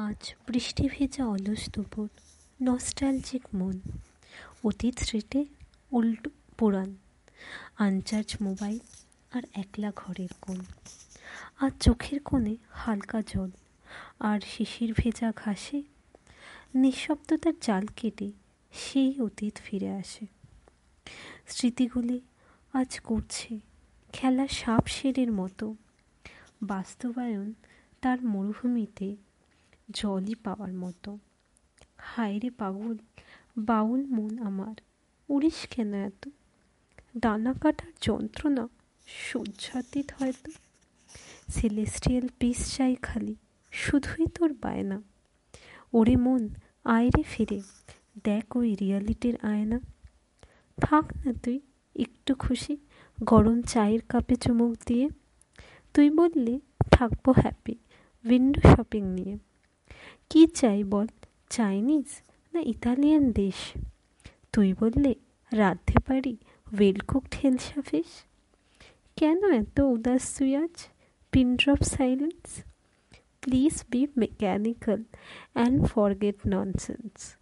আজ বৃষ্টি ভেজা অলস দুপুর নস্টালজিক মন। অতীত স্মৃতি, উল্টো পুরাণ, আনচার্জ মোবাইল আর একলা ঘরের কোণ। আর চোখের কোণে হালকা জল, আর শিশির ভেজা ঘাসে নিঃশব্দতার জাল কেটে সেই অতীত ফিরে আসে। স্মৃতিগুলি আজ করছে খেলা সাপ শেরের মতো। বাস্তবায়ন তার মরুভূমিতে জলই পাওয়ার মতো। হায় রে পাগল বাউল মন আমার, উড়িস কেন এত? ডানা কাটার যন্ত্রণা সহ্যাতীত হয়তো সেলেস্টিয়াল পিস চাই খালি, শুধুই তোর বায়না। ওরে মন আয়রে ফিরে, দেখ ওই রিয়ালিটির আয়না। থাক না তুই, একটু খুশি, গরম চায়ের কাপে চুমুক দিয়ে। তুই বললে, থাকব হ্যাপি উইন্ডো শপিং নিয়ে। কি চাই বল, চাইনিজ না ইতালিয়ান দেশ? তুই বললে, রাঁধতে পারি ওয়েল কুকড হেলসা কেন এত উদাস তুই আজ? Pin drop silence. Please be mechanical and forget nonsense